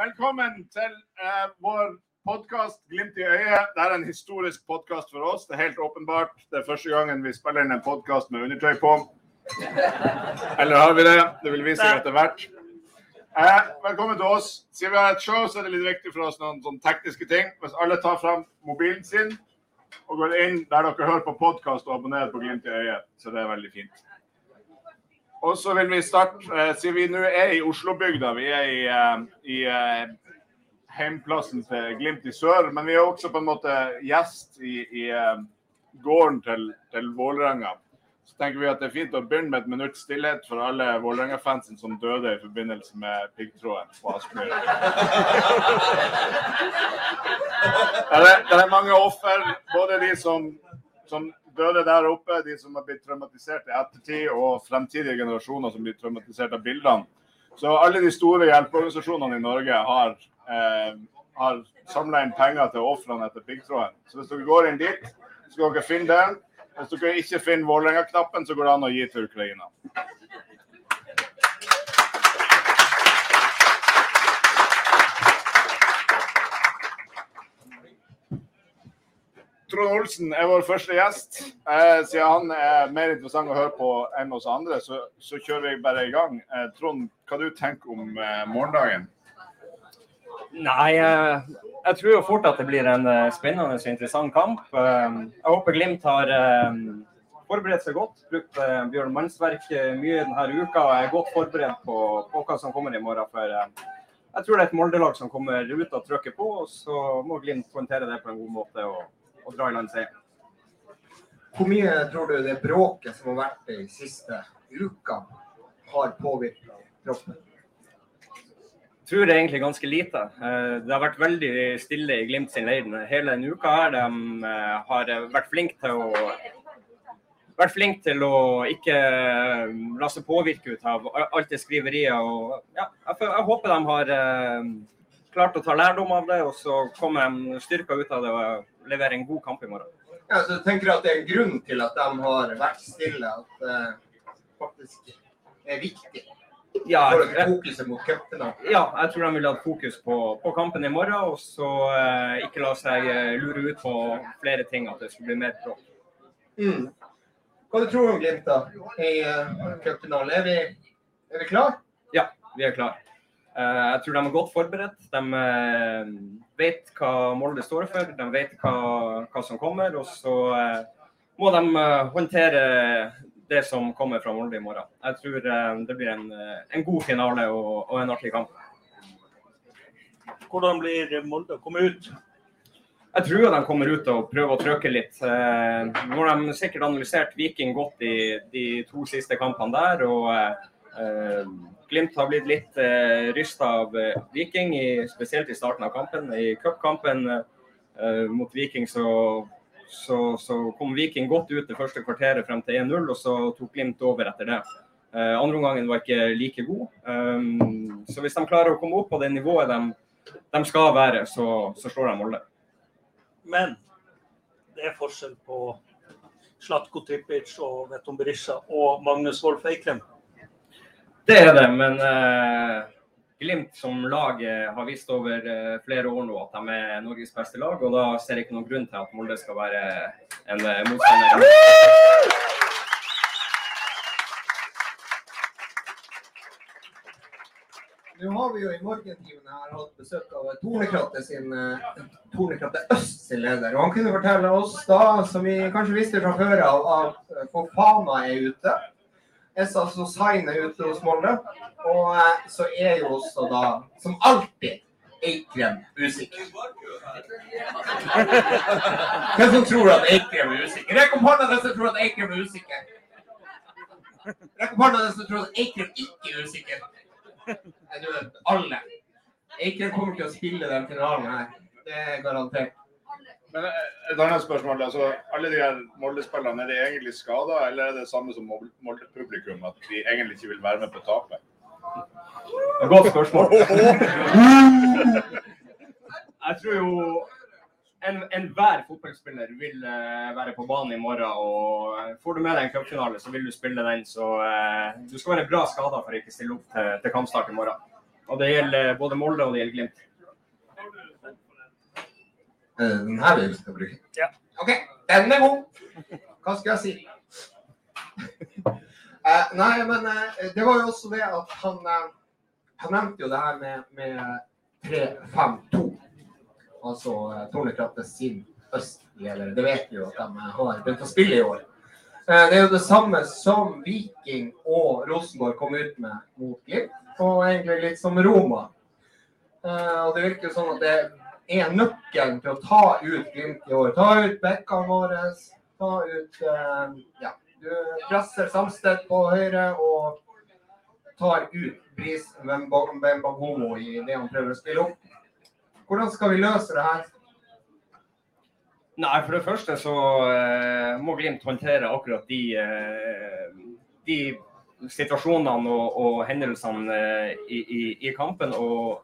Velkommen til eh, vår podkast Glimt i øyet. Det er en historisk podkast for oss. Det er helt åpenbart. Det er første gangen vi spiller inn en podkast med undertøy på. Eller har vi det? Det vil vise seg etter hvert. Eh, velkommen til oss. Siden vi har et show, så er det litt viktig for oss noen sånn tekniske ting. Hvis alle tar fram mobilen sin og går inn der dere hører på podkast og abonnerer på Glimt i øyet, så det er veldig fint. Og så vil vi starte, eh, siden vi nå er i Oslobygda, vi er i, eh, i eh, heimplassen til Glimt i sør, men vi er også på en måte gjest i, i gården til, til Vålerenga. Så tenker vi at det er fint å begynne med et minutts stillhet for alle Vålerenga-fansen som døde i forbindelse med piggtråden på Aspmyra. Det det er mange offer, både de som, som døde der oppe, de som har blitt traumatisert i ettertid, og fremtidige generasjoner som blir traumatisert av bildene. Så alle de store hjelpeorganisasjonene i Norge har, eh, har samla inn penger til ofrene etter piggtråden. Så hvis dere går inn dit, så skal dere finne den. Hvis dere ikke finner Vålerenga-knappen, så går det an å gi til Ukraina. Trond Olsen er vår første gjest. Eh, siden han er mer interessant å høre på enn oss andre, så, så kjører vi bare i gang. Eh, Trond, hva du tenker om eh, morgendagen? Nei, eh, jeg tror jo fort at det blir en eh, spennende og interessant kamp. Eh, Jeg håper Glimt har forberedt seg godt. Brukt Bjørn Mannsverk mye denne uka og er godt forberedt på, på hva som kommer i morgen. For jeg tror det er et Molde-lag som kommer ut og trykker på, og så må Glimt håndtere det på en god måte og, og dra i land seier. Hvor mye tror du det bråket som har vært de siste ukene, har påvirka troppen? Jeg tror det er egentlig ganske lite. Eh, Det har vært veldig stille i Glimt sin leir hele denne uka. her. De eh, har vært flinke til å vært flinke til å ikke eh, la seg påvirke ut av alt det skriveriet. Og, ja, jeg, håper de har klart å ta lærdom av det, og så kommer de styrka ut av det og leverer en god kamp i morgen. Ja, så tenker du at det er en grunn til at de har vært stille? At det faktisk er viktig Ja, jeg, ja, jeg tror de vil ha fokus på, på kampen i morgen, og så eh, ikke la seg eh, lure ut på flere ting, at det skal bli mer bråk. Mm. Hva du tror du om Glimt da, i uh, cupfinalen? Er, vi- er vi klar? Ja, vi er klare. Eh, Jeg tror de er godt forberedt. De eh, vet hva Molde står for, de vet hva, hva som kommer. Og så eh, må de håndtere det som kommer fra Molde i morgen. Jeg tror det blir en, en god finale og, og en artig kamp. Hvordan blir Molde å komme ut? Jeg tror de kommer ut og prøver å trøkke litt. Nå har de sikkert analysert Viking godt i de to siste kampene der. og Glimt har blitt litt eh, rysta av eh, Viking, spesielt i starten av kampen. I cupkampen eh, mot Viking så, så, så kom Viking godt ut det første kvarteret frem til 1-0, og så tok Glimt over etter det. Eh, andre omgangen var ikke like god. Så hvis de klarer å komme opp på det nivået de, de skal være, så, så slår de Molde. Men det er forskjell på Slatko Tripic og Veton Berisha og Magnus Wolff Eikrem. Det er det, men eh, Glimt som lag eh, har vist over eh, flere år nå at de er Norges beste lag, og da ser jeg ikke noen grunn til at Molde skal være en eh, motstander. Nå har vi jo i morgentimene her hatt besøk av Tornekratte sin Tornekratte Øst sin leder. Og han kunne fortelle oss da, som vi kanskje visste fra før av, at Fofana er ute. Essa altså signet ute hos Molde. Og eh, så er jo også da, som alltid, Eikrem usikker. Hvem som tror at Eikrem er usikker? Rekk opp hånda den som tror at Eikrem er usikker. Rekk opp hånda den som tror at Eikrem ikke er usikker. Nei, du vet, alle. Eikrem kommer til å spille den finalen her. Det er garantert. Men eh, et annet spørsmål. altså Alle de her Molde-spillerne, er de egentlig skada, eller er det samme som Mol- Molde-publikum, at de egentlig ikke vil være med på tapet? Godt spørsmål. Jeg tror jo en- enhver fotballspiller vil eh, være på banen i morgen. og Får du med deg en cupfinale, så vil du spille den. Så eh, du skal være bra skada for å ikke stille opp til, til kampstart i morgen. Og Det gjelder både Molde og det gjelder Glimt. Eh, Den her vi skal bruke. Ja. OK, den er god. Hva skal jeg si? Eh, nei, men eh, det var jo også det at han eh, Han nevnte jo det her med, med 3-5-2. Altså uh, Tornekratte sin østledere. Det vet vi jo at de eh, har begynt å spille i år. Eh, det er jo det samme som Viking og Rosenborg kom ut med mot Glimt, og egentlig litt som Roma. Eh, og det virker jo sånn at det er nøkkelen til å ta ut Glimt i år. Ta ut bekkene våre, ta ut eh, Ja, du presser Samstedt på høyre og tar ut Bris Mbembagomo i det han prøver å spille opp. Hvordan skal vi løse det her? Nei, for det første så eh, må Glimt håndtere akkurat de, eh, de situasjonene og, og hendelsene i, i, i kampen. Og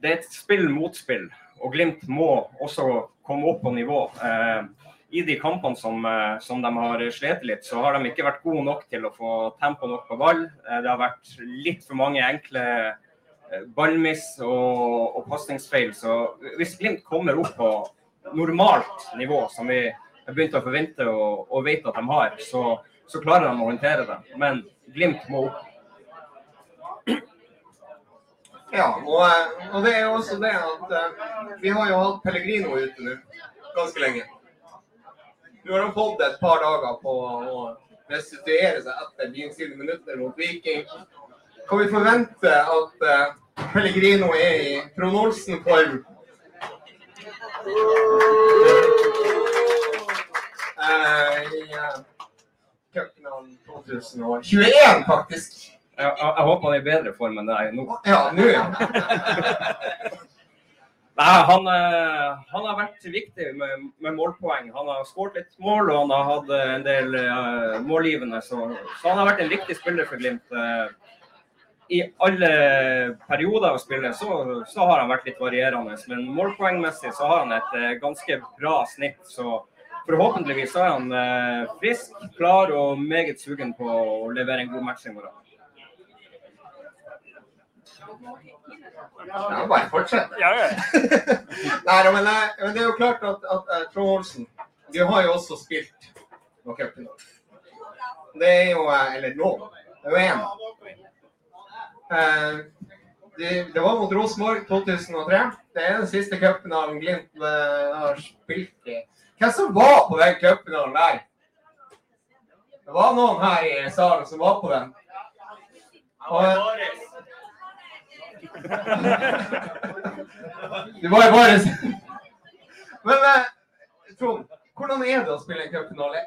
det er et spill mot spill, og Glimt må også komme opp på nivå. Eh, I de kampene som, eh, som de har slitt litt, så har de ikke vært gode nok til å få tempo nok på ball. Eh, det har vært litt for mange enkle eh, ballmiss og, og pasningsfeil. Så hvis Glimt kommer opp på normalt nivå, som vi har begynt å forvente og, og vet at de har, så, så klarer de å håndtere det. Men Glimt må opp. Ja, og, eh, og det er jo også det at uh, vi har jo hatt Pellegrino ute nå ganske lenge. Nå har han fått et par dager på å restituere seg etter byens sine minutter mot Viking. Kan vi forvente at uh, Pellegrino er i Trond Olsen-form? Uh, I uh, cupfinalen 2021, faktisk. Jeg, jeg, jeg håper han er i bedre form enn er nå. Ja, nå. Nei, han, eh, han har vært viktig med, med målpoeng. Han har skåret litt mål, og han har hatt eh, en del uh, målgivende. Så, så han har vært en viktig spiller for Glimt. I alle perioder av spillet så, så har han vært litt varierende, men målpoengmessig så har han et ganske bra snitt. Så forhåpentligvis så er han frisk, klar og meget sugen på å levere en god match i morgen. Ja bare fortsett. Ja, ja. Nei, men, eh, men det er jo klart at, at eh, Trond Olsen Du har jo også spilt noen cupfinaler. Det er jo eh, Eller nå. Det er jo én. Eh, det, det var mot Rosenborg 2003. Det er den siste cupfinalen Glimt har spilt i. Hvem som var på den cupfinalen der? Det var noen her i salen som var på den. Og, Det var jo bare Men eh, Trond, hvordan er det å spille en cupfinale?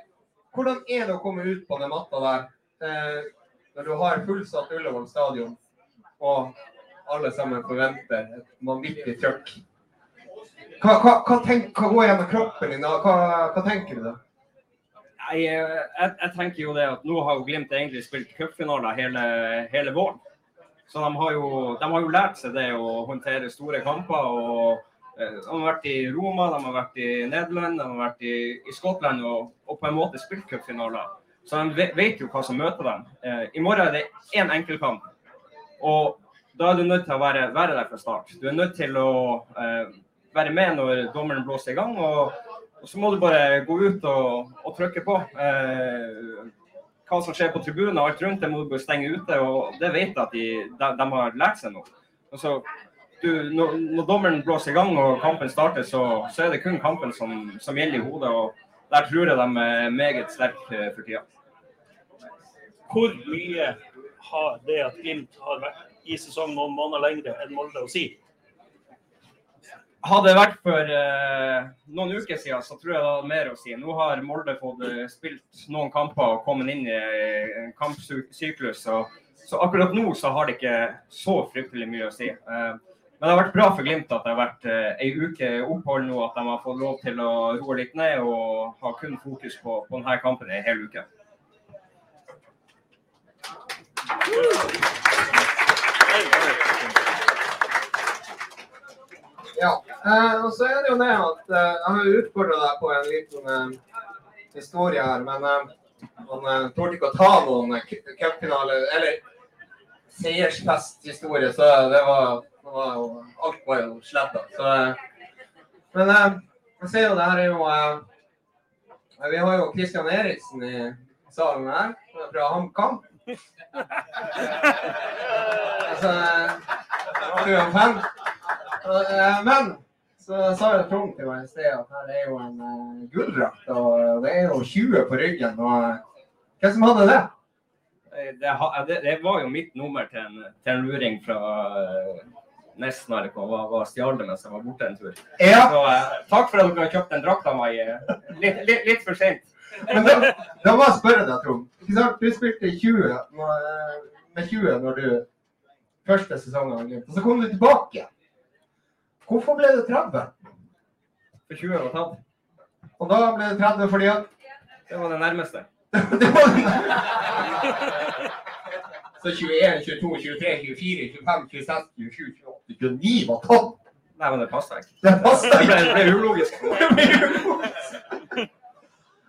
Hvordan er det å komme ut på den matta der eh, når du har fullsatt Ullevål stadion, og alle sammen forventer et vanvittig trøkk? Hva, hva, hva, tenk, hva går gjennom kroppen din? Hva, hva tenker du da? Nei, eh, jeg, jeg tenker jo det at nå har Glimt egentlig spilt cupfinaler hele, hele våren. Så de har, jo, de har jo lært seg det å håndtere store kamper. og eh, De har vært i Roma, de har vært i Nederland, de har vært i, i Skottland og, og på en måte spilt cupfinaler. Så de vet jo hva som møter dem. Eh, I morgen er det én enkeltkamp. Og da er du nødt til å være, være der fra start. Du er nødt til å eh, være med når dommeren blåser i gang. og og så må du bare gå ut og, og trykke på. Eh, hva som skjer på tribunen og alt rundt, det må du stenge ute. og Det vet jeg at de, de, de har lært seg nå. Altså, du, når, når dommeren blåser i gang og kampen starter, så, så er det kun kampen som, som gjelder i hodet. og Der tror jeg de er meget sterke eh, for tida. Hvor mye har det at Glimt har vært i sesong noen måneder lengre enn Molde å si? Hadde det vært for eh, noen uker siden, så tror jeg det hadde mer å si. Nå har Molde fått eh, spilt noen kamper og kommet inn i en kampsyklus. Så, så akkurat nå så har det ikke så fryktelig mye å si. Eh, men det har vært bra for Glimt at det har vært eh, ei uke opphold nå, at de har fått lov til å roe litt ned og ha kun fokus på, på denne kampen en hel uke. Ja. Eh, og så er det jo det at eh, jeg har utfordra deg på en liten eh, historie her, men eh, han eh, torde ikke å ta noen cu- cupfinale eller seiersfesthistorie, så det var, det var jo Alt var jo sletta. Så eh, Men jeg ser jo det her er jo Vi har jo Christian Eriksen i salen her, fra HamKam. Altså, det var jo en fan. Eh, Men så sa jo Trond til meg i sted at her er jo en uh, gulldrakt, og det er jo 20 på ryggen. og eh, Hvem som hadde det? Det, det, det var jo mitt nummer til en, til en luring fra eller hva var, var stjal det mens jeg var borte en tur. Ja, Så uh, takk for at dere har kjøpt den drakta mi eh, litt, litt, litt for sent. men da, da må jeg spørre deg, Trond. Du spilte 20 når- eh, med 20 når du første sesongen og så kom du tilbake. Hvorfor ble det 30? For 20 var tatt. Og da ble det 30 fordi at Det var det nærmeste. det var Så 21, 22, 23, 24, 25, 26, 27, 28, 29 var tatt. Nei, men det passa ikke. Det Det ble, ikke. det ble ulogisk. for meg.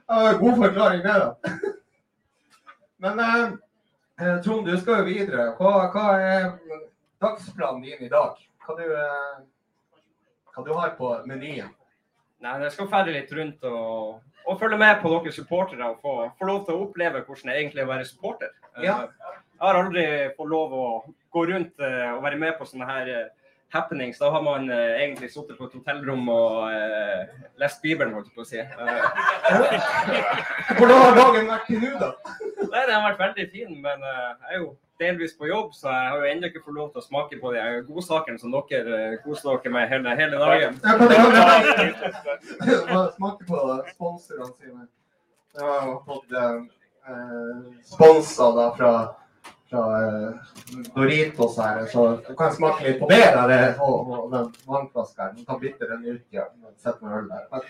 Ja, God forklaring det, da. Men eh, eh, Trond, du skal jo videre. Hva, hva er dagsplanen din i dag? Hva du, eh, hva du har på menyen? Nei, jeg skal ferde litt rundt og, og følge med på dere supportere og få, få lov til å oppleve hvordan det egentlig er å være supporter. Eh, Ja. Jeg har aldri fått lov å gå rundt eh, og være med på sånne her eh, happenings. Da har man eh, egentlig sittet på et hotellrom og eh, lest Bibelen, holdt jeg på å si. Eh, Hvordan har dagen vært til nå, da? nei, den har vært veldig fin, men eh, jeg er jo delvis på jobb, så jeg har jo ennå ikke fått lov til å smake på de godsakene som dere eh, koser dere med hele, hele dagen. Ja, det har Hva Smake på sponsorene sine. Jeg har jo fått eh, sponsa da fra, fra eh, Doritos her, så du kan smake litt på det der eh, og, og den vannflaska. Du kan bytte den ut igjen. Ja. Sette med øl der. Men,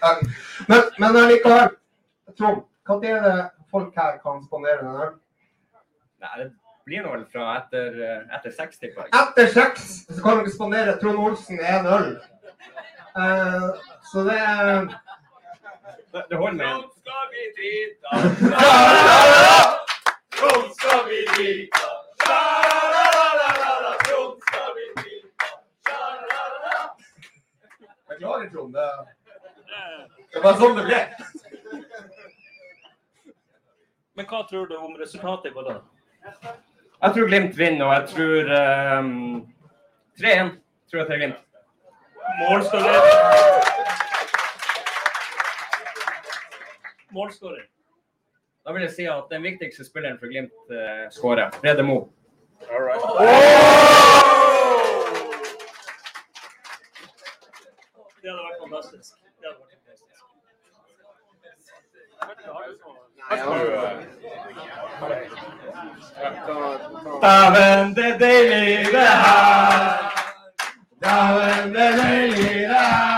men, men allikevel, Trond, hva er det folk her kan spandere den ølen? Nei, det blir vel fra etter, eh, etter seks, tipper jeg. Etter seks så kan dere spandere Trond Olsen en øl. Uh, så det er Det, det holder med en. skal vi drite? Trond skal vi? Sha-la-la-la-la-la, Trond skal vi? Sha-la-la-la. Beklager, Trond. Det, det var sånn det ble. Men hva tror du om resultatet går da? Jeg tror Glimt vinner, og jeg tror um, 3-1 tror jeg til Glimt. Målskårer. Målskårer. Da vil jeg si at den viktigste spilleren for Glimt uh, skårer. Brede Mo. All right. Det hadde vært fantastisk. Det hadde vært fantastisk. Dæven, det er deilig det her. Dæven, det er deilig det her.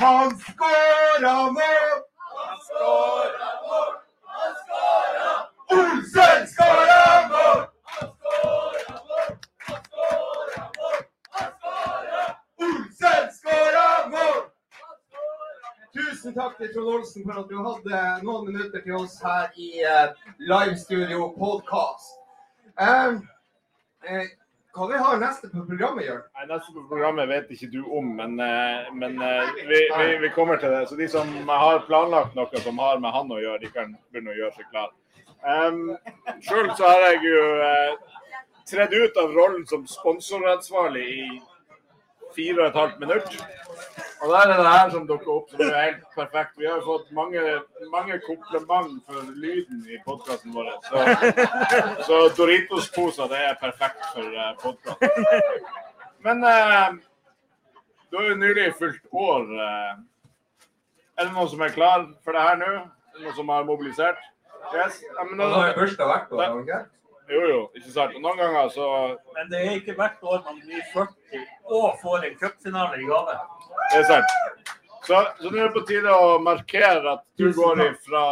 Han skåra mål! Han skåra mål! Han skåra! Olsen skåra mål! Han skåra mål! Han skåra mål! Han skåra! Olsen skåra mål! Tusen takk til Trond Olsen for at du hadde noen minutter til oss her i uh, livestudio podcast. Um, eh, hva vi har neste på programmet, Jørn? Nei, Neste på programmet vet ikke du om, men, eh, men eh, vi, vi, vi kommer til det. Så de som har planlagt noe som har med han å gjøre, de kan begynne å gjøre seg klar. Um, Sjøl så har jeg jo uh, tredd ut av rollen som sponsoransvarlig i fire og et halvt minutt. Og der er det her som dukker opp, som er helt perfekt. Vi har jo fått mange, mange kompliment for lyden i podkasten vår. Så, så Doritos-poser, det er perfekt for podkasten. Men eh, du har jo nylig fylt år. eh. Er det noen som er klar for det her nå? Noen som har mobilisert? Yes. Ja, men Nå har da, jo bursdag hvert år, har han ikke? Jo, jo, ikke sant. Og noen ganger så Men det er ikke hvert år man blir 40 og får en cupfinale i gave. Det er sant. Så, så nå er det på tide å markere at du går ifra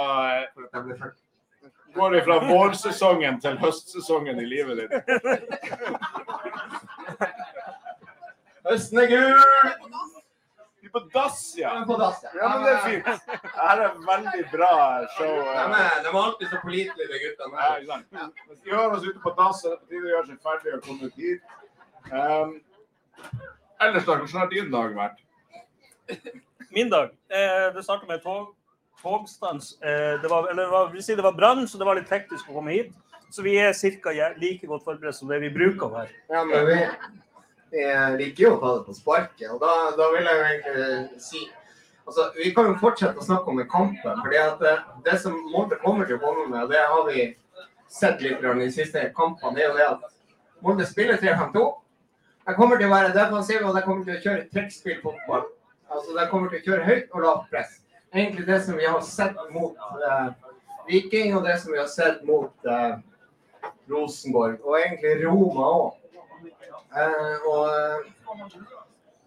går ifra vårsesongen til høstsesongen i livet ditt? Høsten er gul! På dass, ja. På dass, ja. Ja, men det er fint. Det er er veldig bra show. De er, de er alltid så pålitelige, de guttene. Ja, ikke sant. Hvis de hører oss ute på dass, er det på tide å gjøre seg ferdig og komme ut hit. Um, ellers, da, hvordan har din dag vært? Min dag. Eh, det starta med tog, togstans. Eh, det var, eller det var, vil si det var brann, så det var litt hektisk å komme hit. Så vi er ca. like godt forberedt som det vi bruker å være. Ja, men vi, vi liker jo å ta det på sparket, og da, da vil jeg jo egentlig si Altså, Vi kan jo fortsette å snakke om kampen. fordi at det, det som Molde kommer til å komme med, det har vi sett litt i de siste kampene, det er jo det at Molde spiller 3-5-2. De kommer til å være defensive, og de kommer til å kjøre trekkspillfotball. Altså, de kommer til å kjøre høyt og lavt press. Egentlig det som vi har sett mot eh, Viking, og det som vi har sett mot eh, Rosenborg, og egentlig Roma òg. Eh, og eh,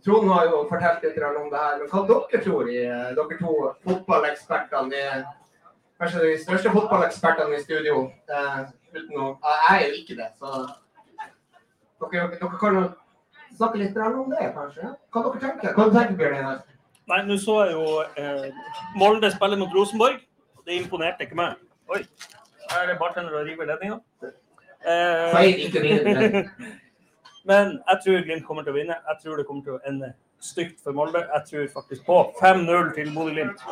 Trond har jo fortalt litt om det her. Men hva dere tror i eh, dere to fotballekspertene? Kanskje de største fotballekspertene i studio. Eh, uten å, jeg er jo ikke det, så dere, dere kan snakke litt om det, kanskje? Hva dere tenker Hva tenker Bjørn Einar? Nei, nå så jeg jo eh, Molde spille mot Rosenborg. Det imponerte ikke meg. Oi, her er det bartender og river ledninga. Feil, ikke videre. Men jeg tror Glimt kommer til å vinne. Jeg tror det kommer til å ende stygt for Molde. Jeg tror faktisk på 5-0 til Bodø-Glimt.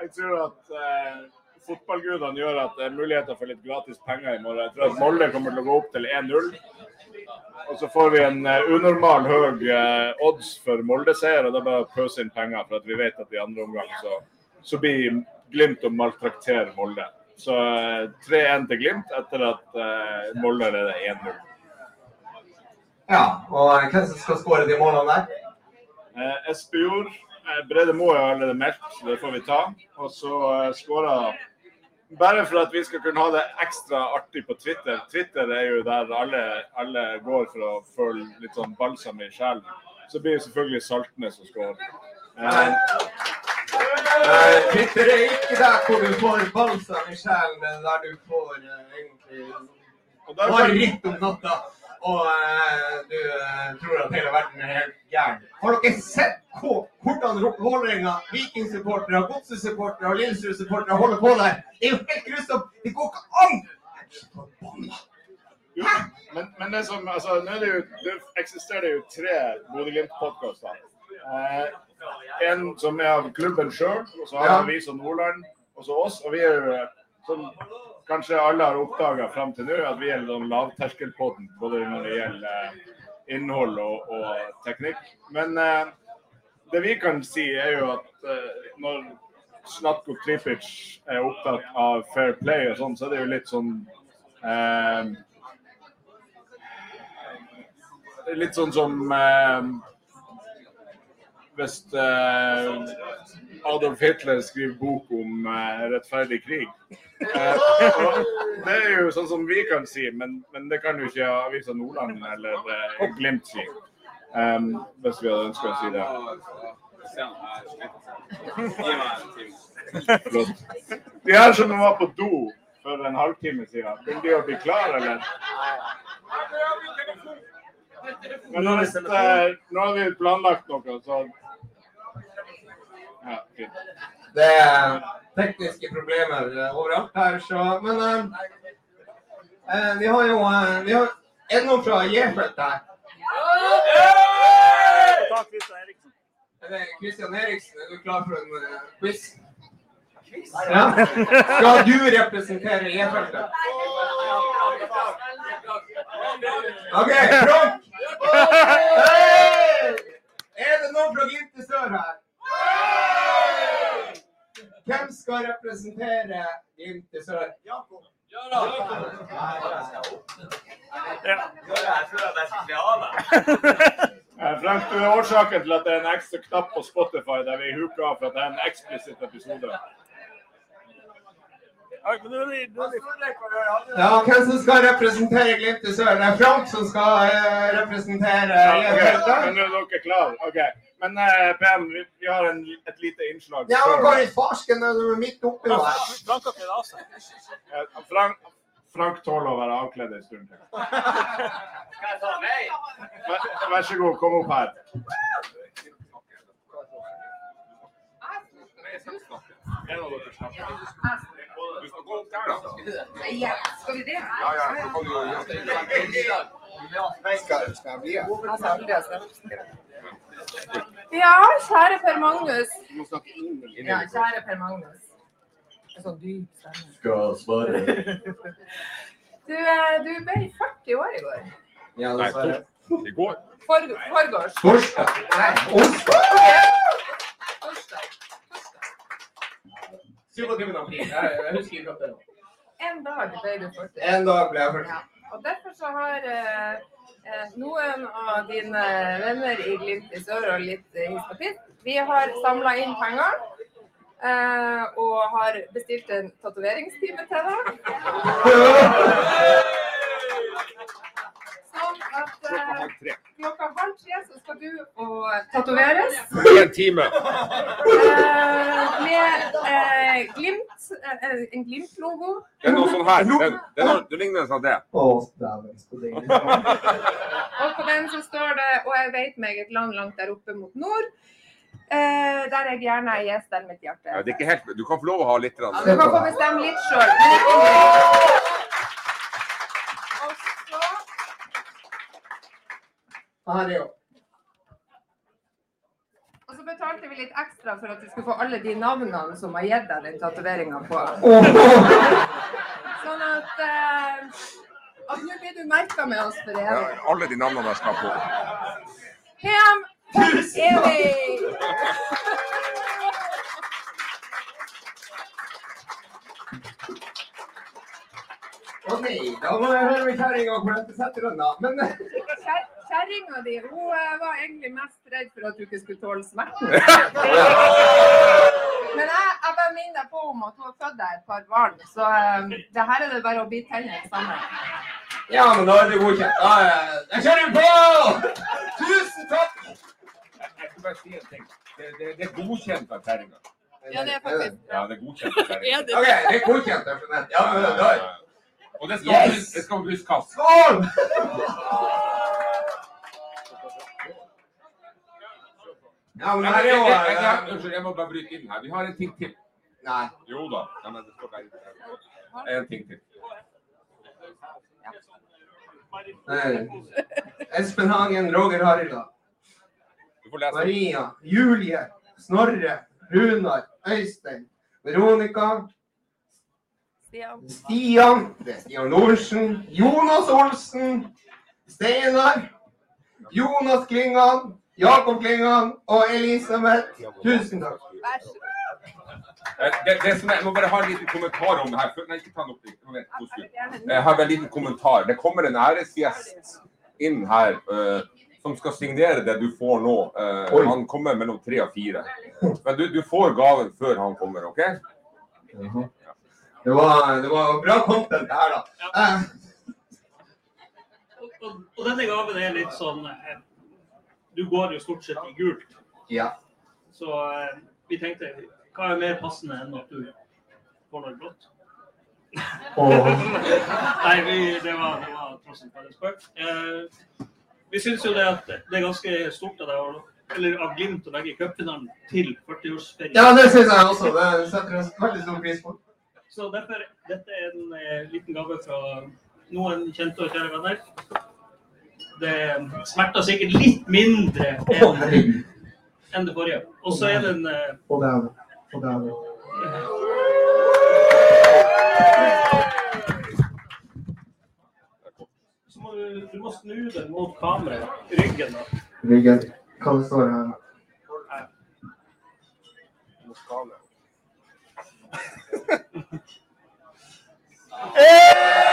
Jeg tror at eh, fotballgudene gjør at det er muligheter for litt gratis penger i morgen. Jeg tror at Molde kommer til å gå opp til 1-0. Og så får vi en eh, unormal høy eh, odds for Molde-seier, og er bare pøse inn penger. For at vi vet at i andre omgang så, så blir Glimt å maltraktere Molde. Så eh, 3-1 til Glimt etter at uh, Molde leder 1-0. Ja, og hvem som skal skåre de målene der? Eh, Espejord. Eh, Brede Moe er allerede meldt, så det får vi ta. Og så eh, skåra Bare for at vi skal kunne ha det ekstra artig på Twitter. Twitter er jo der alle, alle går for å føle litt sånn balsam i sjelen. Så blir det selvfølgelig Saltnes som skårer. Eh, Eh, Twitter er ikke der hvor du får balsam i sjelen, men der du får egentlig bare ritt om natta. Og du tror at hele verden er helt gæren. Har dere sett hvordan Vålerenga, Viking-supportere, Godset-supportere og Lillesund-supportere holder på der? Det er jo helt grusomt! Det går ikke an! Forbanna. jo, men, men det som, altså, nå er det, jo, det eksisterer jo tre Bodø-Glimt-podkaster. Eh, en som er av klubben sjøl, og så har Ja. vi som Nordland, og så oss. Og vi er jo, som kanskje alle har oppdaga fram til nå, at vi er den lavterskelpodden både når det gjelder eh, innhold og, og teknikk. Men eh, det vi kan si, er jo at eh, når Slatko Tripic er opptatt av fair play og sånn, så er det jo litt sånn eh, Litt sånn som eh, hvis eh, Adolf Hitler skriver bok om eh, rettferdig krig. Eh, det er jo sånn som vi kan si, men, men det kan jo ikke Avisa Nordland eller Glimt si. Um, hvis vi hadde ønska å si det. Flott. De her som var på do for en halvtime siden, begynner de å bli klar, eller? Men nå, hvis, eh, nå har vi planlagt noe, så Ja, fint. Det er tekniske problemer eh, overalt her, så Men eh, eh, vi har jo eh, vi har, Er det noen fra J-felt her? Takk, Kristian Eriksen. Er det Kristian Eriksen? Er du klar for en eh, quiz? Ja. Skal du representere J-feltet? OK, Frank! Er det noen fra Glimt i sør her? Hvem skal representere Glimt i sør? Jakob. Eh, Frank, du er årsaken til at det er en ekstra knapp på Spotify der vi huker av for at det er en eksplisitt episode. Oi, men nå er det- nå er det- Ja, hvem som skal representere Glimt i sør? Det er Frank som skal eh, representere Men nå er dere klare? OK. Men eh, PM, vi, vi har en, et lite innslag. Ja, men hva i farsken er du midt oppi noe. Frank har kledd av seg. Frank, Frank tåler å være avkledd en stund til. Vær, vær så god, kom opp her. En av dere snakker. Du skal gå opp der, da. Ja, skal vi det? Ja, ja. Så kan du jo. Skal, skal jeg bli her? Ja, kjære Per Magnus. I Ja, kjære Per Magnus. En sånn dyp stemme. Skal svare. Du, eh, du ble 40 år i går. Ja, dessverre. Det går. For, forgårs. Torsdag. 27. april. Jeg, jeg husker ikke det. En dag ble du 40. En dag ble jeg 40. Ja. Og derfor så har eh, eh, noen av dine venner i Glimt i sør og litt eh, pitt, vi har samla inn penger. eh, og har bestilt en tatoveringstime til deg. Sånn at eh. Klokka halv tre så skal du og tatoveres. En time. eh, med eh, Glimt, eh, en Glimt-logo. Det er noe sånn her. Det, det, er noe, det ligner sånn det. Og på den så står det 'Og jeg vet meg et land langt der oppe mot nord'. Eh, der jeg gjerne er gjest der mitt hjerte. Ja, det er ikke helt, du kan få lov å ha litt Ja, du kan få bestemme litt sjøl, men ikke mye. Og så Her er jo. Og så betalte vi litt ekstra for at du skulle få alle de navnene som har gitt deg den tatoveringa på. Sånn at eh, at nå blir du merka med oss for Ja, evig. alle de navnene jeg skal på. Hem evig! Å nei, da må jeg høre med kjerringa hvor dette setter den, da. Men Kjerringa di hun eh, var egentlig mest redd for at du ikke skulle tåle smerten. Men jeg, jeg bare minner deg på om at hun har født deg et par barn, så um, det her er det bare å bite tennene sammen. Ja, men da er det godkjent. Da, er da kjører på! Tusen takk! Jeg skal bare si en ting. Det, det, det er godkjent av kjerringa. Ja, det er faktisk Ja, det er godkjent av kjerringa. OK, det er godkjent. jeg skjønner. Ja, men da Og det skal Yes! det skal på. Skål! Ja, men her er jo unnskyld, jeg må bare bryte inn her. Vi har en ting til. Nei. Jo da. Ja, men det skal være En ting til. Espen Hagen, Roger Harila. Maria, Julie, Snorre, Runar, Øystein, Veronica, Stian. Stian, det er Stian Olsen, Jonas Olsen, Steinar, Jonas Klingan, Jakob Klingan og Elisabeth. Tusen takk. Vær så god. Eh, Det, det som jeg, jeg må bare ha en liten kommentar om det her. Nei, ikke ta den opp. Nå vet jeg har en liten kommentar. Det kommer en æresgjest inn her uh, som skal signere det du får nå. Uh, han kommer mellom tre og fire. Men du, du får gaven før han kommer, OK? Det var, det var bra content det her, da. Eh, Og, og, og denne gaven er litt sånn eh, Du går jo stort sett i gult, ja. så eh, vi tenkte hva er mer passende enn at du får noe blått? Nei, vi, det var, det var tross alt bare spøk. Eh, vi syns jo det at det er ganske stort av deg eller av Glimt å legge cupfinalen til 40-årsferien. ja, det syns jeg også. Det setter jeg veldig stor pris på. Så derfor, dette er en eh, liten gave fra noen kjente og kjære venner. Det smerter sikkert litt mindre enn enn det forrige. Og så er det en eh, Å, dæven. Å, dæven. Så må du, du må snu den mot kameraet, ryggen. da. Ryggen. Hva det står her? Benny Ei!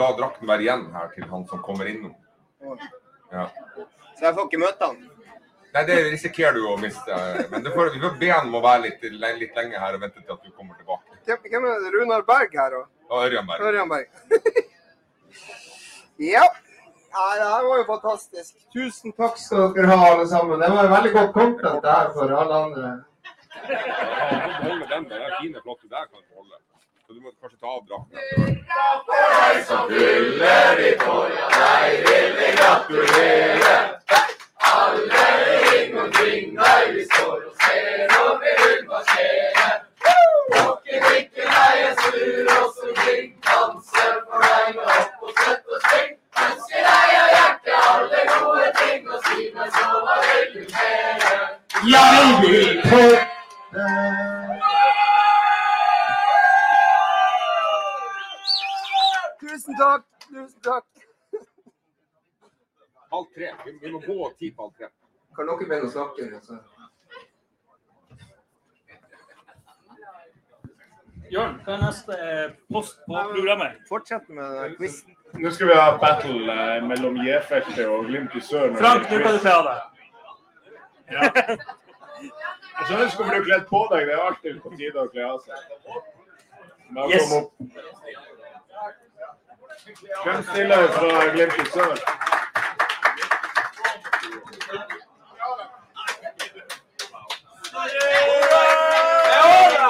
La drakten være igjen her til han som kommer innom. Ja. Så jeg får ikke møte han. Nei, det risikerer du å miste. Men det får, vi får be han om å være litt, litt lenge her og vente til at du kommer tilbake. Hvem er det? Runar Berg her òg? Og Ørjan Berg. Ørjan Berg. ja. ja. Det her var jo fantastisk. Tusen takk skal dere ha, alle sammen. Det var veldig godt content det her for alle andre. Ja, den. Den fine, flotte der kan du beholde. Så du må kanskje ta av drakten. Jeg ti på alt tre. Kan dere begynne å snakke? Altså? Jørn, hva er neste eh, post på programmet? Fortsett med quizen. Nå skal vi ha battle eh, mellom J-feltet og Glimt i sør. når Frank, det nå er kan du quiz. av deg. Jeg skjønner ikke hvorfor du har kledd på deg. Det er alltid på tide å kle av seg. Yes. kom opp. Hvem stiller fra Glimt i sør?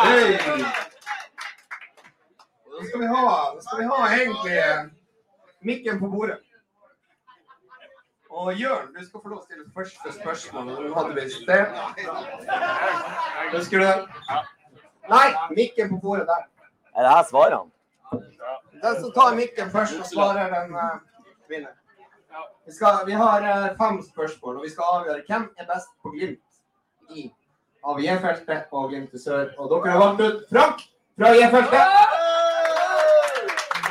Hei! Da skal vi ha, da skal vi har egentlig eh, mikken på bordet. Og Jørn, du skal få lov å stille første spørsmål. Du hadde visst det. Husker du det? Nei, mikken på bordet der. Er det her svarene? Den som tar mikken først og svarer, den uh, vinner. Vi, skal, vi har eh, fem spørsmål, og vi skal avgjøre hvem er best på Glimt i av J-feltet og Glimt i sør. Og dere har valgt ut Frank fra J-feltet.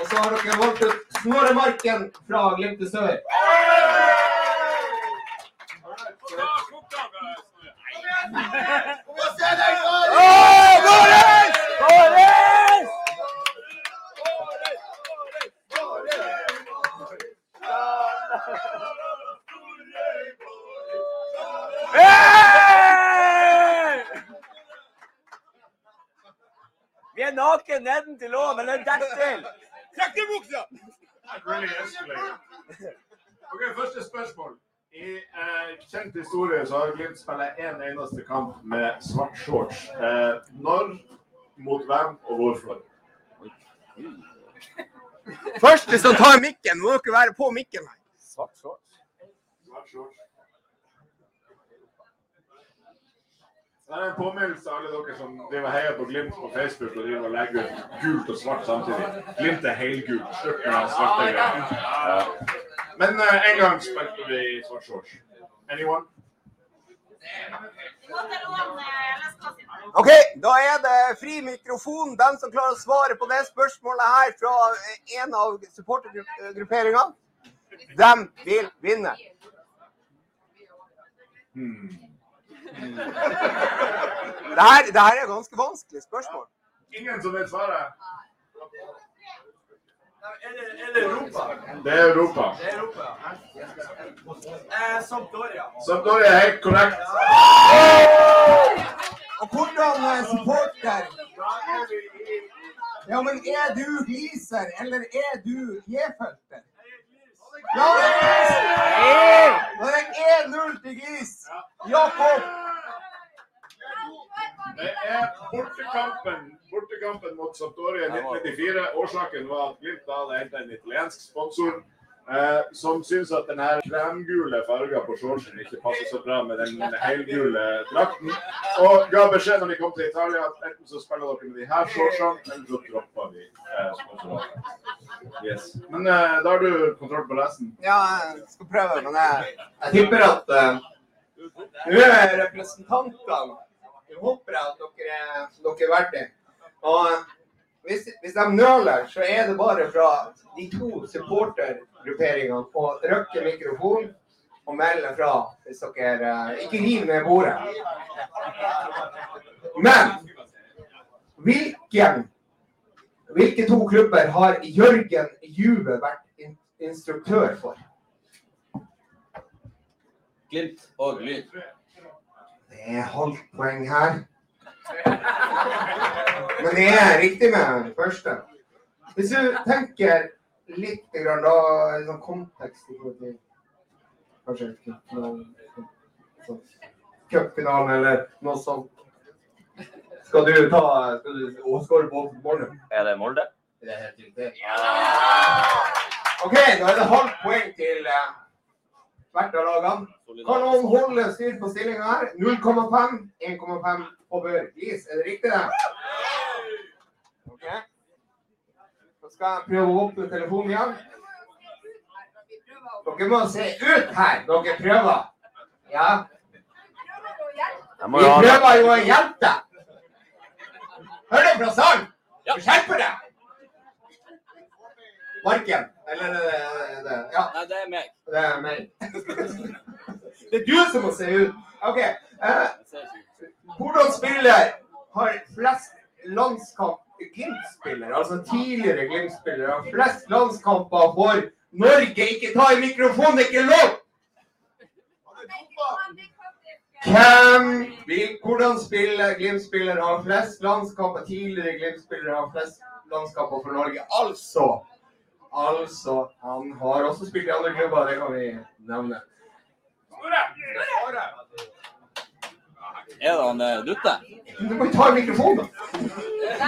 Så har dere ut Snorre Marken fra Glimt i sør. Vi er naken nedentil òg, men det er til. That really escalated. Ok, Første spørsmål. I eh, kjent historie så har Glimt spilt én en eneste kamp med svart shorts. Eh, når, mot hvem og hvorfor? Første som tar mikken, må dere være på mikken her. Svart shorts. Svart shorts. Det er en påminnelse til alle dere som driver heier på Glimt på Facebook og driver og legger ut gult og svart samtidig. Glimt er helgult. Slutt med den svarte greia. Men uh, en gang spilte vi i svart shorts. Anyone? OK, da er det fri mikrofon. Den som klarer å svare på det spørsmålet her fra eh, en av supportergrupperingene, dem vil vinne. Hmm. Det her, det her er et ganske vanskelig spørsmål. Ingen som vet svaret? Er det, er det Europa? Det er Europa. Det er Europa. Eh, Sampdoria. Sampdoria er helt korrekt. Og hvordan eh, supporter Ja, men er du gliser, eller er du J-felter? Ja, det er er det 1-0 til Gris. Jakob. Det er bortekampen, bortekampen mot Sampdoria i 1994. Årsaken var at Glimt hadde hentet en italiensk sponsor eh, som syns at den kremgule farga på shortsen ikke passer så bra med den helgule drakten. Og ga beskjed når vi kom til Italia at enten så spiller dere med de her shortsene, eller så dropper vi eh, sponsoratet. Yes. Men eh, da har du kontroll på resten. Ja, jeg skal prøve, men jeg, jeg tipper at eh, Nå er representantene Nå håper jeg at dere, er- dere er verdt det. Og eh, hvis, hvis de nøler, så er det bare fra de to supportergrupperingene på røkke mikrofon og melde fra hvis dere eh, ikke river ned bordet. Men hvilken hvilke to klubber har Jørgen Juve vært in instruktør for? Glimt og Lyn. Det er halvt poeng her. Men det er riktig med den første. Hvis du tenker litt grann da, i sånn kontekst i forhold til kanskje cupfinalen, eller noe sånt. Skal du ta skal du å, skåre på Molde? Er det Molde? Det er helt riktig. OK, da er det halvt poeng til eh, hvert av lagene. Kan noen holde styr på stillinga her? 0,5, 1,5 på bør. Gis, er det riktig det? OK. Så skal jeg prøve å åpne telefonen igjen. Dere må se ut her. Dere prøver. Ja. Vi prøver jo å hjelpe deg. Hører du fra salen? Ja. Skjerp deg! Marken. Eller er det, er det Ja. Nei, det er meg. Det er meg. Det er du som må se ut. OK. Eh, hvordan spiller har flest landskamp Glimt-spiller, altså tidligere Glimt-spillere, flest landskamper for Norge? Ikke ta i mikrofonen, det er ikke lov! Hvem vil, hvordan spiller Glimt-spillere har flest landskamper? Tidligere Glimt-spillere har flest landskamper for Norge. Altså Altså, han har også spilt i andre klubber, det kan vi nevne. Er det han eh, Dutte? Du må ta mikrofonen, da.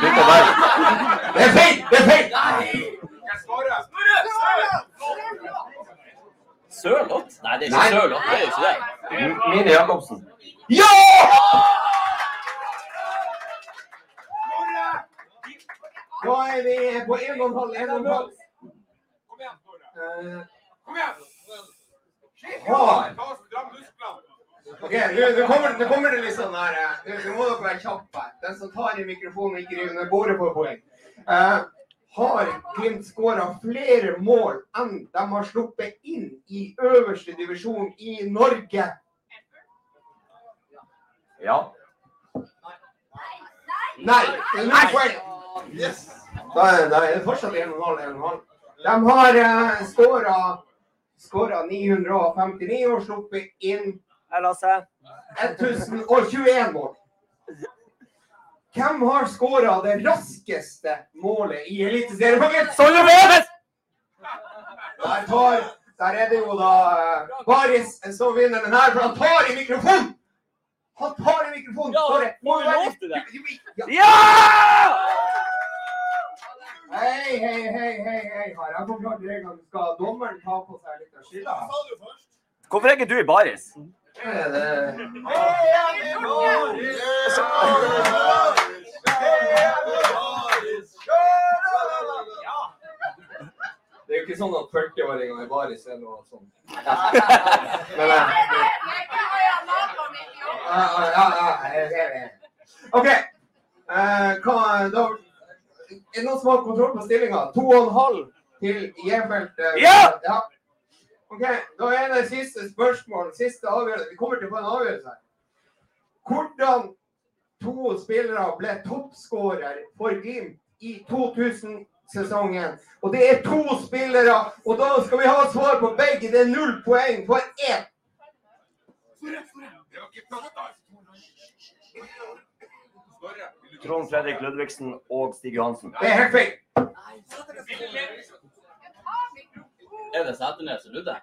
Dutte. Det er feil! Det er feil! Sørloth? Nei, det er Nei. ikke Sørloth. Det er jo ikke det. Mine Jacobsen. Ja! Da er vi på en og en igjen, Tore. Kom igjen! Har. Ok, nå kommer, nå kommer det litt sånn her eh, Nå nå må dere være kjappe. her. Den som tar i mikrofonen og ikke river ned bordet, får poeng. Uh, har Glimt skåra flere mål enn de har sluppet inn i øverste divisjon i Norge? Ja. Nei! det er null poeng. Yes. Da, er- da er det fortsatt 1,5. 1,5. De har uh, skåra 959 og sluppet inn Lasse. 1021 mål. Hvem har skåra det raskeste målet i Eliteserien? Sondre Veves! Der, tar, der er det jo da eh, Baris som vinner den her, for han tar i mikrofonen! Han tar i mikrofonen! Ja, Sorry. må jo lov til det. Ja. Ja! Hei, hei, hei, hei, hei. Har jeg forklart reglene? Skal dommeren ta på seg litt av skylda? Hvorfor er ikke du i baris? Er det- Det er jo ikke sånn at 40-åringene i baris er noe sånn. Men, eh, ja, ja, ja, jeg ser det. OK. Eh, hva, da, er det noen som har kontroll på stillinga? To og en halv til J-felt. eh, Ja! OK, da er det siste spørsmål. Siste avgjørelse. Vi kommer til å få en avgjørelse her. Hvordan to spillere ble toppskårer for Glimt i 2000-sesongen? Og det er to spillere, og da skal vi ha svar på begge. Det er null poeng for én. Trond Fredrik Ludvigsen og Stig Johansen. Det er helt feil. Er det Sæternes og Ludde?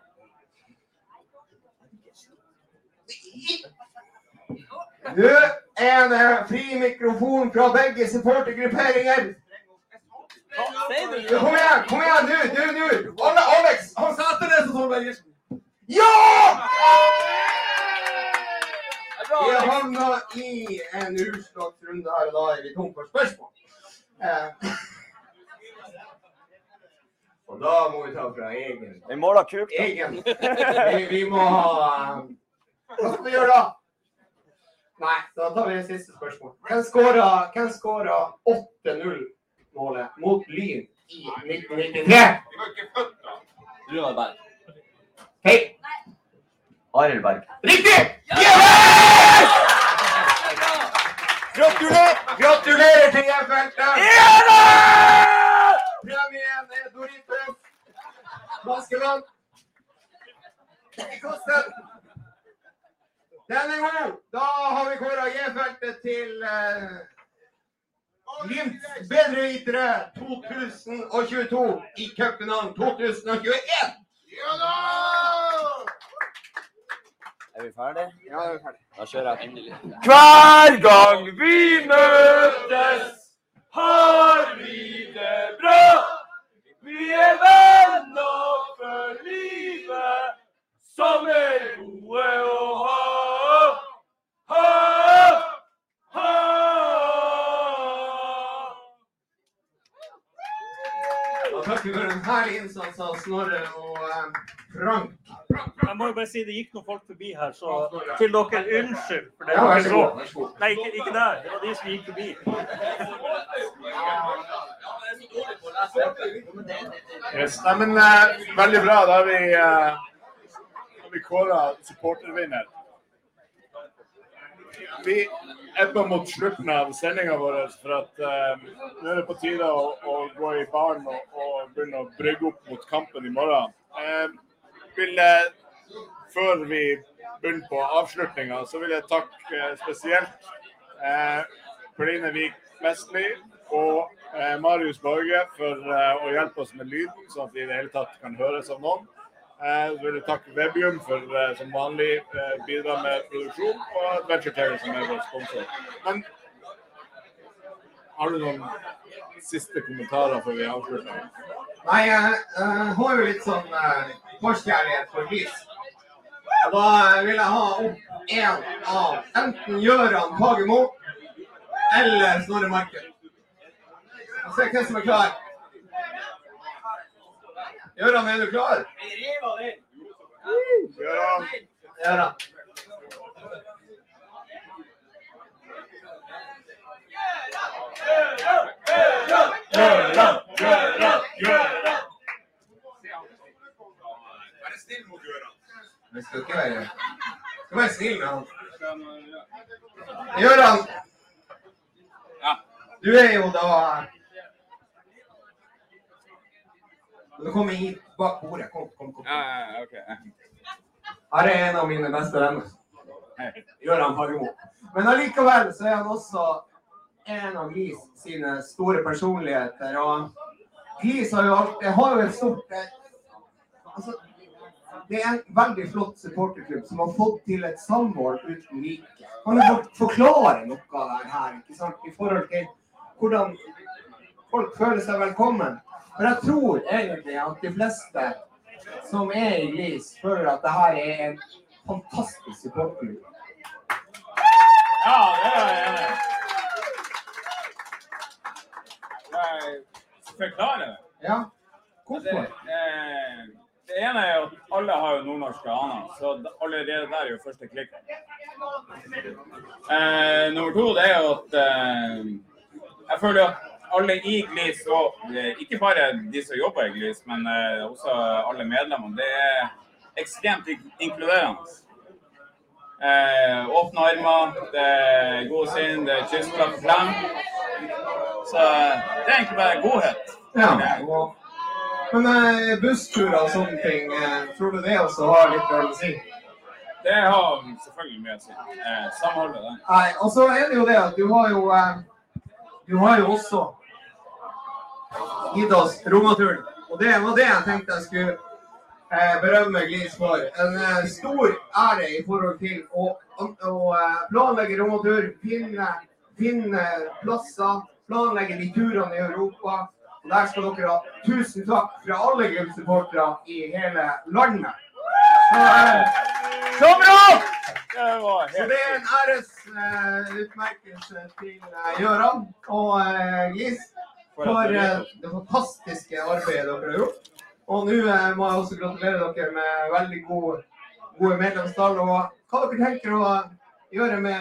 Nå er det fri mikrofon fra begge supportergrupperinger. Kom igjen, kom igjen, nå, nå, nå. Alle, Alex, han Sæternes og som Solberg. Ja! Vi har havna i en utslagsrunde her, og da er vi tom for spørsmål. Eh, Og da må vi ta fra egen. Vi måler kuk, da. Egen. Vi, vi må ha Hva skal vi gjøre da? Nei, da tar vi det siste spørsmål. Hvem skåra, 8-0-målet mot Lyn i 1993? Vi var ikke født da. Runar Berg. Hei! Arild Berg. Riktig! Gratulerer! Gratulerer til J-feltet! Premien igjen! Doritos. Maskeland! I kosten. Den er god. Da har vi kåra J-feltet til eh, Glimts bedrevitere 2022 i cupfinalen 2021. Ja da! Er vi ferdige? Ja, vi er ferdige. Da kjører jeg endelig. Hver gang vi møtes, har vi det bra. Vi er venner for livet, som er gode å ha. Ha! Ha! Ja, takk for en herlig innsats av Snorre og eh, Frank. Jeg må jo bare si det gikk noen folk forbi her, så til dere unnskyld. For det Ja, vær så god. Vær så god. Nei, ikke, ikke der. Det var de som gikk forbi. Yes. Nei, men uh, veldig bra. Da har vi, uh, har vi kåra supportervinner. Vi ebber mot slutten av sendinga vår, for at uh, nå er det på tide å, å gå i baren og, og begynne å brygge opp mot kampen i morgen. Eh, vil, jeg, før vi begynner på avslutninga, så vil jeg takke eh, spesielt eh, Pline Vik Vestli og eh, Marius Borge for eh, å hjelpe oss med lyden, sånn at vi i det hele tatt kan høres av noen. Eh, så vil jeg takke Webium for eh, som vanlig eh, bidra med produksjon, og Adventure Terror som er vår sponsor. Men har du noen siste kommentarer før vi avslutter? Nei, jeg uh, har jo litt sånn uh, forstkjærlighet for. Og da vil jeg ha opp en av enten Gøran Kagemo eller Snorre Marken. Og Se hvem som er klar. Gøran, er du klar? Gøran, Gøran. Vær snill mot Gøran. Vi skal ikke være skal være snill med han. Gøran, du er jo da Du kommer hit bak bordet. Kom, kom, kom. Her er en av mine beste venner. Gøran Fagermo. Men allikevel så er han også en av Glis sine store personligheter. Og Glis har jo alltid har jo et stort altså, Det er en veldig flott supporterklubb som har fått til et samhold uten like. Kan du forklare noe av det her ikke sant? i forhold til hvordan folk føler seg velkommen? For jeg tror egentlig at de fleste som er i Glis, føler at det her er en fantastisk supporterklubb. Ja, det er jeg. Jeg forklarer det. Ja. Det, Hvorfor? eh, det ene er jo at alle har jo nordnorske aner, så allerede der er jo første klikken. Eh, nummer to det er jo at eh, jeg føler at alle i Glis, og eh, ikke bare de som jobber i Glis, men eh, også alle medlemmene, det er ekstremt inkluderende. Eh, åpne armer, det er gode sinn, det er kyss, frem. Så eh, det er egentlig bare godhet. Ja. Men eh, bussturer og sånne ting, eh, tror du det også har litt å si? Det har selvfølgelig mye å si. Eh, samholdet, det. Nei, og så er det jo det at du har jo eh, Du har jo også gitt oss Romaturen. Og det var det jeg tenkte jeg skulle eh, berømme Glis for. En eh, stor ære i forhold til å, å, planlegge romatur, finne, finne plasser, planlegge de turene i Europa. Og der skal dere ha tusen takk fra alle Glimt-supportere i hele landet. Så, eh, Så bra! Det så det er en æresutmerkelse til uh, Gøran og uh, Gis for eh, det fantastiske arbeidet dere har gjort. Og nå eh, må jeg også gratulere dere med veldig gode, gode medlemstall. Og hva dere tenker å gjøre med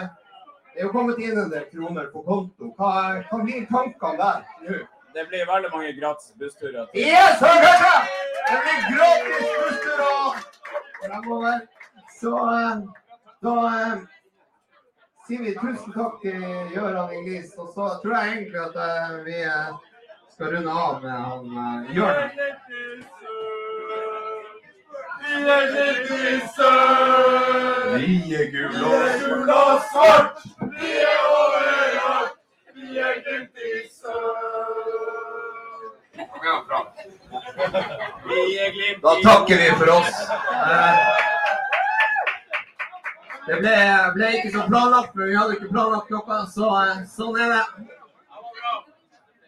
Det er jo kommet inn en del kroner på konto. Hva, hva blir tankene der nå? Det blir veldig mange gratis bussturer. til- Yes, hør, hørt det! Det blir gratis bussturer fremover. Så eh, da eh, sier vi tusen takk til Gøran Inglis. Og så tror jeg egentlig at eh, vi eh, skal runde av med han uh, Jørn. Vi er gule og svart. Vi er overalt. Vi er glimt i sør. Da takker vi for oss. Eh, Det ble, ble ikke så planlagt, for vi hadde ikke planlagt klokka, så eh, sånn er det.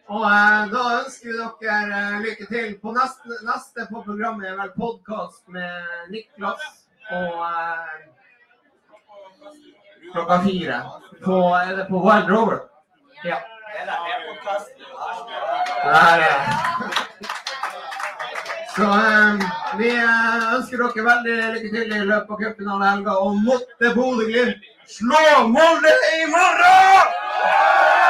Og eh, da ønsker vi dere lykke til. På neste, neste på programmet er vel podkast med Niklas og klokka fire. På, er det på Wild Rover? Ja. Der, ja. Så um, vi eh, ønsker dere veldig lykke til i løpet av cupfinalehelga. Og måtte Bodø-Glimt slå Molde i morgen!